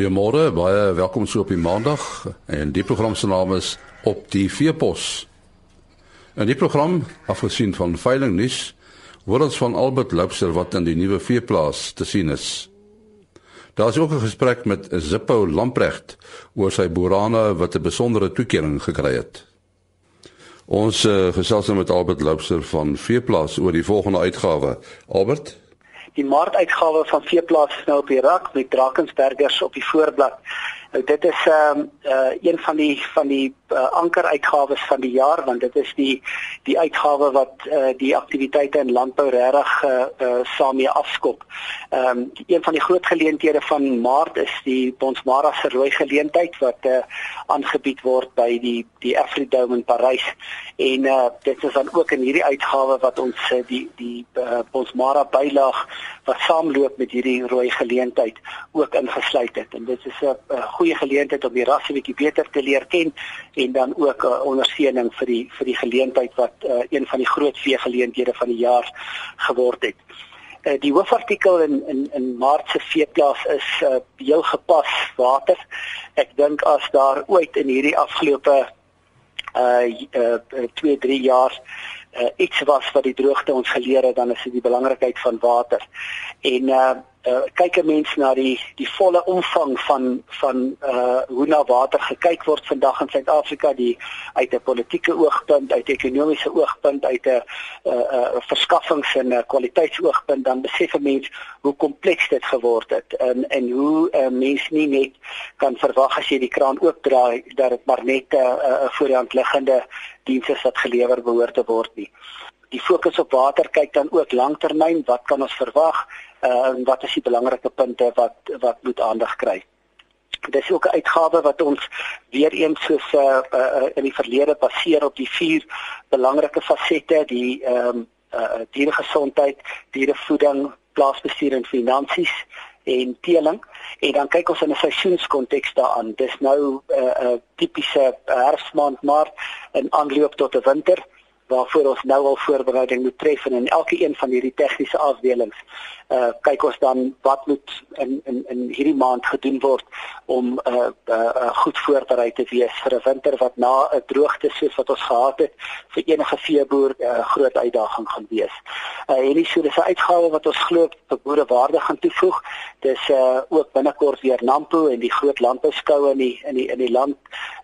Goeiemôre, baie welkom so op die Maandag en die program se naam is Op die Veepos. En die program, afgesien van veiling nuus, word ons van Albert Loubser wat in die nuwe veeplaas te sien is. Daar is ook 'n gesprek met Zippo Lamprecht oor sy boerane wat 'n besondere toekenning gekry het. Ons uh, gesels nou met Albert Loubser van Veeplaas oor die volgende uitgawe. Albert Die maartuitgawe van Veeplaas is nou op die rak met Drakensbergers op die voorblad. Nou dit is ehm um, uh, een van die van die uh, ankeruitgawes van die jaar want dit is die die uitgawe wat uh, die aktiwiteite in landbou regtig uh, uh, saam mee afskop. Ehm um, een van die groot geleenthede van Maart is die Bonsmara se rooi geleentheid wat uh, aangebied word by die die Afridome in Parys en uh, dit is dan ook in hierdie uitgawe wat ons uh, die die uh, Bonsmara bylaag wat saamloop met hierdie rooi geleentheid ook ingesluit het en dit is 'n uh, goeie geleentheid om die rasse bietjie beter te leer ken en dan ook 'n uh, ondersteuning vir die vir die geleentheid wat uh, een van die groot vee geleenthede van die jaar geword het. Uh, die hoofartikel in in in Maart se veeplaas is uh, heel gepas water. Ek dink as daar ooit in hierdie afgelope uh 2 uh, 3 jaar uh, iets was wat die droogte ons geleer het dan is dit die belangrikheid van water. En uh uh, kyk 'n mens na die die volle omvang van van uh hoe na water gekyk word vandag in Suid-Afrika die uit 'n politieke oogpunt, uit 'n ekonomiese oogpunt, uit 'n uh, uh verskaffings en 'n kwaliteitsoogpunt dan besef 'n mens hoe kompleks dit geword het en en hoe 'n uh, mens nie net kan verwag as jy die kraan oopdraai dat dit maar net 'n uh, uh, voor die hand liggende dienste wat gelewer behoort te word nie. Die fokus op water kyk dan ook lanktermyn, wat kan ons verwag? Uh, en wat is die belangrike punte wat wat moet aandag kry. Dit is ook 'n uitgawe wat ons weer eens soos uh, uh, in die verlede baseer op die vier belangrike fasette, die ehm um, uh, dieregesondheid, dierevoeding, plaasbestuur en finansies en teeling en dan kyk ons in 'n seisoenskonteks daaraan. Dis nou 'n uh, uh, tipiese herfsmaand maar in aanloop tot 'n winter waarvoor ons nou al voorbereiding moet tref en in elke een van hierdie tegniese afdelings uh kyk ons dan wat moet in in in hierdie maand gedoen word om uh, uh, uh goed voorberei te wees vir 'n winter wat na 'n droogte soos wat ons gehad het vir enige veeboer 'n uh, groot uitdaging gaan wees. Uh hierdie so dis 'n uitgawe wat ons glo boere waarde gaan toevoeg. Dis uh ook binnekort weer Nampo en die groot landbouskoue in die in die in die land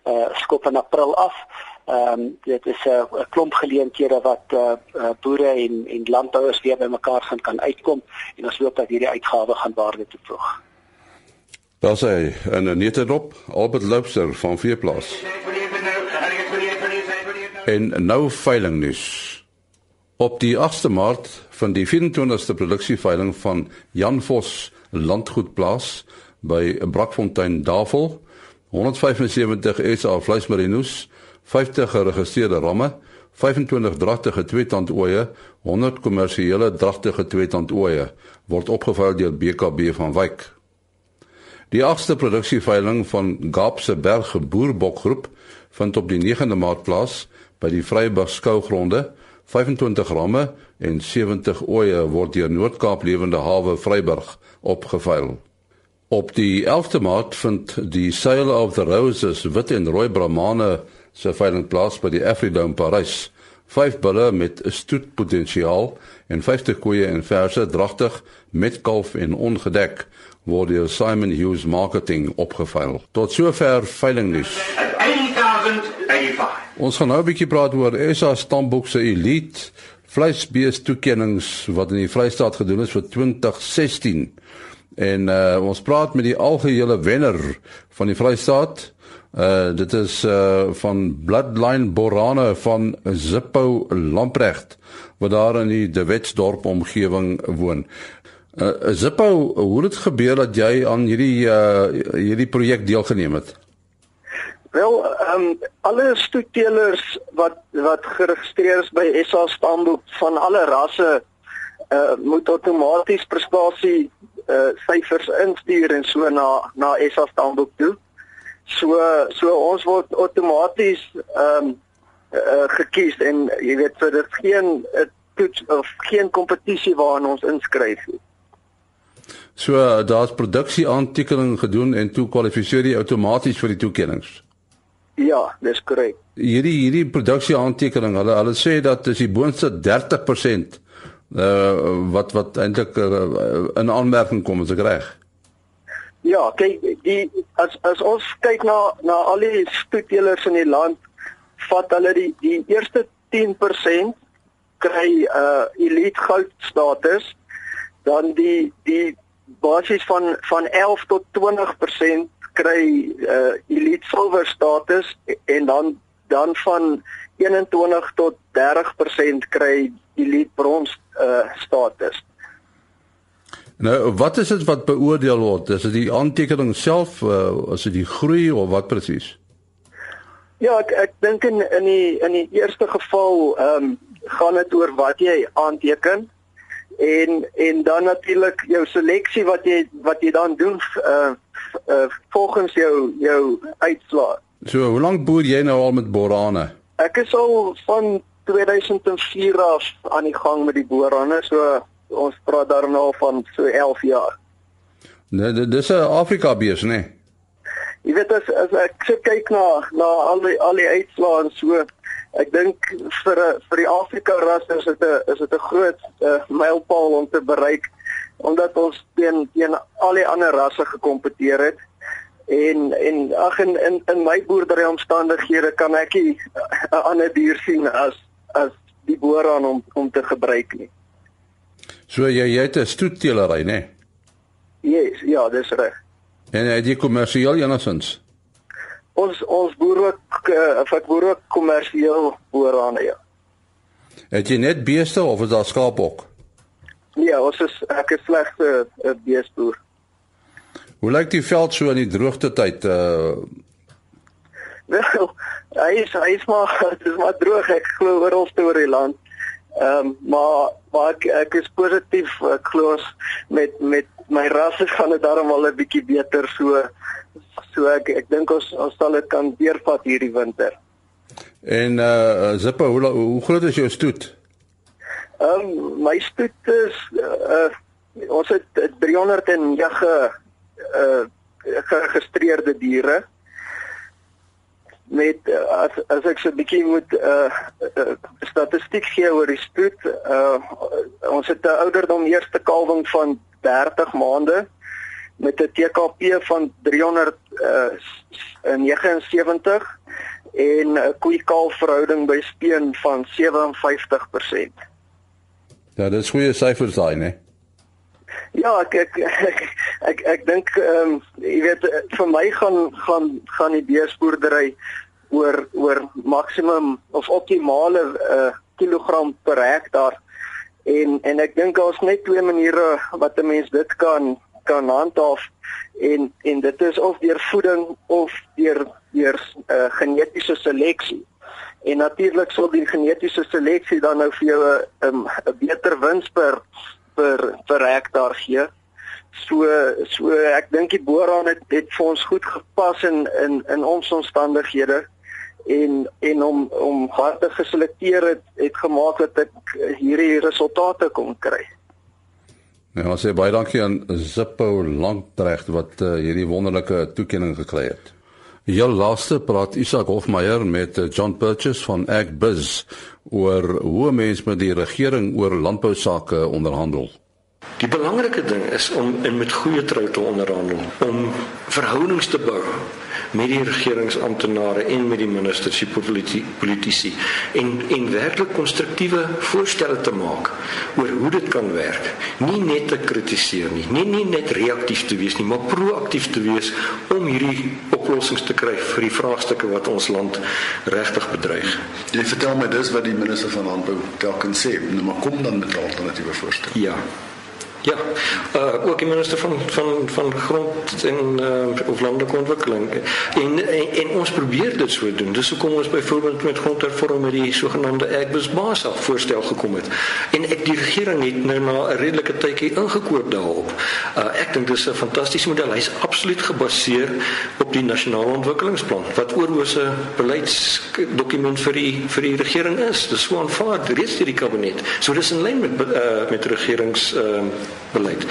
uh skop in April af. Ehm um, dit is 'n uh, klomp geleenthede wat uh, uh, boere en en landbouers weer bymekaar gaan kan uitkom en ons hoop dat hierdie uitgawe gaan waarde toevoeg. Daar sê en 'n netedop Albert Loubser van Veeplaas. En nou veiling nuus. Op die 8de Maart van die 24ste produksieveiling van Jan Vos Landgoedplaas by Brakfontein Davel 175 SA vleismarinos 50 geregistreerde ramme, 25 dragtige tweetandooeie, 100 kommersiële dragtige tweetandooeie word opgevuil deur BKB van Wyk. Die 8ste produksieveiling van Gapse Berg Boerbokgroep vind op die 9de Maart plaas by die Vryburg skougronde. 25 ramme en 70 ooeie word deur Noord-Kaap Lewende Hawe Vryburg opgevuil. Op die 11de Maart vind die Sail of the Roses wit en rooi brahmane se veiling plaas by die Afridome Parys. Vyf bulle met 'n stoetpotensiaal en 50 koeie en verse dragtig met kalf en ongedek word deur Simon Hughes Marketing opgeveil. Tot sover veiling nuus. Ons gaan nou 'n bietjie praat oor SA Stamboek se Elite vleisbees toekenninge wat in die Vrystaat gedoen is vir 2016. En uh, ons praat met die algehele wenner van die Vrystaat Uh dit is uh van Bloodline Borane van Zippo Lamprecht wat daar in die De Wetsdorp omgewing woon. Uh Zippo, hoe het gebeur dat jy aan hierdie uh hierdie projek deelgeneem het? Wel, ehm um, alle stoetelers wat wat geregistreer is by SA stamboek van alle rasse uh moet outomaties prestasie uh syfers instuur en so na na SA stamboek toe. So so ons word outomaties ehm um, uh, gekies en jy weet so dit geen uh, toets of geen kompetisie waaraan ons inskryf nie. So daar's produksie aantekening gedoen en toe kwalifiseer jy outomaties vir die toekennings. Ja, dis korrek. Hierdie hierdie produksie aantekening, hulle hulle sê dat dis die boonste 30% uh wat wat eintlik uh, in aanmerking kom as ek reg. Ja, kyk, die as as ons kyk na na al die stoetelers in die land, vat hulle die die eerste 10% kry uh elite goud status, dan die die basies van van 11 tot 20% kry uh elite silver status en dan dan van 21 tot 30% kry elite brons uh status. Nou, wat is dit wat beoordeel word? Is dit die aantekening self, uh, is dit die groei of wat presies? Ja, ek ek dink in in die in die eerste geval ehm um, gaan dit oor wat jy aanteken en en dan natuurlik jou seleksie wat jy wat jy dan doen uh, uh volgens jou jou uitslae. So, hoe lank boer jy nou al met borane? Ek is al van 2004 af aan die gang met die borane, so ons praat daar nou van so 11 jaar. Nee, dis 'n Afrika bees, nê? Nee. Jy weet as as ek sit kyk na na al die al die uitslae en so, ek dink vir vir die Afrika ras is dit 'n is dit 'n groot uh, mylpaal om te bereik omdat ons teen teen al die ander rasse gekompeteer het. En en ag in in in my boerdery omstandighede kan ek nie 'n ander dier sien as as die boeraan om om te gebruik nie. So jy jy het 'n stoetteelery, né? Nee? Yes, ja, dis reg. En het jy kommersieel enigins? Ons ons boer ook uh, ek boer ook kommersieel boerane, ja. Het jy net beeste of is daar skaap ook? Nee, ons is ek is slegs 'n uh, beesteboer. Hoe lyk die veld so in die droogte tyd? Uh Wel, hy is hy is maar dit is maar droog ek glo oral oor die land. Ehm um, maar maar ek, ek is positief ek glo met met my rasse gaan dit darm al 'n bietjie beter so so ek ek dink ons ons sal dit kan deurvat hierdie winter. En uh Zippa hoe hoe groot is jou stoet? Ehm um, my stoet is uh ons het 309 uh geregistreerde diere met as as ek so 'n bietjie moet uh, uh statistiek gee oor die stoet uh ons het 'n ouderdom eerste kalwing van 30 maande met 'n TKP van 379 en 'n koei-kalf verhouding by speen van 57%. Ja, dit is goeie syfers daai, né? Ja, ek ek ek ek, ek dink ehm um, jy weet vir my gaan gaan gaan die beesboerdery oor oor maksimum of optimale uh, kilogram per hektaar en en ek dink daar's net twee maniere wat 'n mens dit kan kan handhaaf en en dit is of deur voeding of deur deur uh, genetiese seleksie. En natuurlik sal die genetiese seleksie dan nou vir jou 'n 'n beter wins per per per hektaar gee. So so ek dink die boeraan het het vir ons goed gepas in in in ons omstandighede en en om om harde geselekteer het het gemaak dat ek hierdie resultate kon kry. Ja, ons sê baie dankie aan Zippo Langreg wat uh, hierdie wonderlike toekenning gekry het. Heel laaste praat Isak Hofmeyer met uh, John Purchase van AgBiz oor hoe mense met die regering oor landbou sake onderhandel. Die belangrike ding is om in met goeie trou te onderhandel, om verhoudings te bou met die regeringsamptenare en met die ministers die politici en en werklik konstruktiewe voorstelle te maak oor hoe dit kan werk. Nie net te kritiseer nie, nie nie net reaktief te wees nie, maar proaktief te wees om hierdie oplossings te kry vir die vraagstukke wat ons land regtig bedreig. Jy vertel my dis wat die minister van landbou telkens sê, nou maar kom dan met alternatiewe voorstelle. Ja. Ja, uh, ook die minister van van van grond en uh, of landelike ontwikkeling. En, en en ons probeer dit so doen. Dis hoekom ons byvoorbeeld met grondhervorming die sogenaamde Agbus-Basa voorstel gekom het. En ek die regering het nou na 'n redelike tydjie ingekoop daarop. Uh, ek dink dis 'n fantastiese model. Hy's absoluut gebaseer op die nasionale ontwikkelingsplan wat oorhoose beleidsdokument vir die vir die regering is. Dis so aanvaar reeds deur die kabinet. So dis in lyn met uh, met regerings uh, beleid.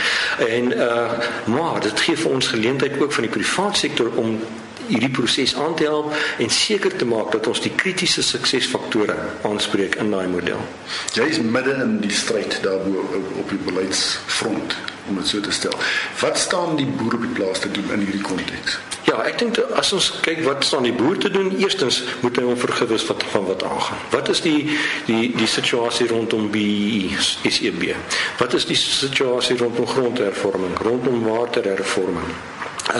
En uh maar dit gee vir ons geleentheid ook van die private sektor om hierdie proses aan te help en seker te maak dat ons die kritiese suksesfaktore aanspreek in daai model. Jy is midde in die stryd daarbo op die beleidsfront om dit so te stel. Wat staan die boere op die plaas te doen in hierdie konteks? Ja, ek dink as ons kyk wat staan die boer te doen, eerstens moet hy hom vergewis wat van wat aangaan. Wat is die die die situasie rondom die SEB? Wat is die situasie rondom grondhervorming, rondom waterhervorming?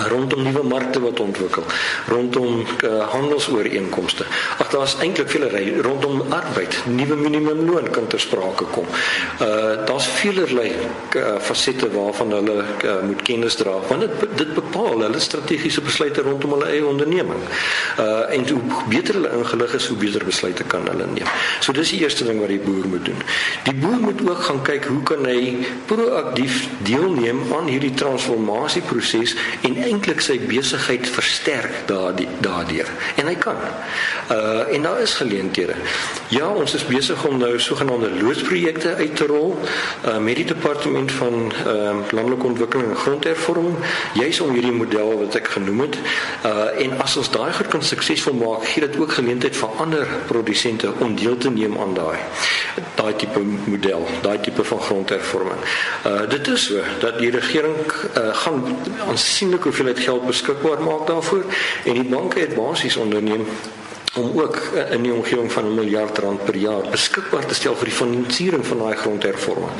Rondom nuwe markte wat ontwikkel, rondom uh, handelsooreenkomste. Ag daar's eintlik vele ry rondom arbeid, nuwe minimumloon kan ter sprake kom. Uh daar's velerlei uh, fasette waarvan hulle uh, moet kennis dra want dit dit bepaal hulle strategiese besluite rondom hulle eie onderneming. Uh en hoe beter hulle ingelig is, hoe beter besluite kan hulle neem. So dis die eerste ding wat die boer moet doen. Die boer moet ook gaan kyk hoe kan hy proaktief deelneem aan hierdie transformasieproses en eintlik sy besigheid versterk daardie daardeur en hy kan. Uh en daar is geleenthede. Ja, ons is besig om nou sogenaamde loodsprojekte uit te rol uh met die departement van ehm uh, landelike ontwikkeling en grondhervorming, juis om hierdie model wat ek genoem het. Uh en as ons daai goed kan suksesvol maak, gee dit ook geleentheid vir ander produsente om deel te neem aan daai daai tipe model, daai tipe van grondhervorming. Uh dit is so dat die regering uh gaan aansienlik hoeveelheid geld beskikbaar maak daarvoor en die banke het basies onderneem om ook in die omgewing van 'n miljard rand per jaar beskikbaar te stel vir die finansiering van daai grondhervorming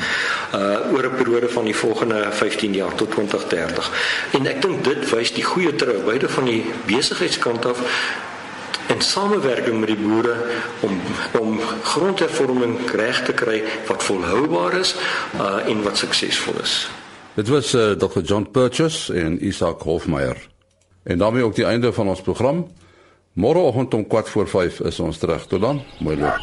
uh oor 'n periode van die volgende 15 jaar tot 2030. En ek dink dit wys die goeie trou beide van die besigheidskant af en samewerking met die boere om om grondhervorming reg te kry wat volhoubaar is uh en wat suksesvol is. Dit was uh, Dr. John Purchase en Isak Hofmeyer. En daarmee ook die einde van ons program. Môreoggend om 4 voor 5 is ons terug. Tot dan. Mooi loop.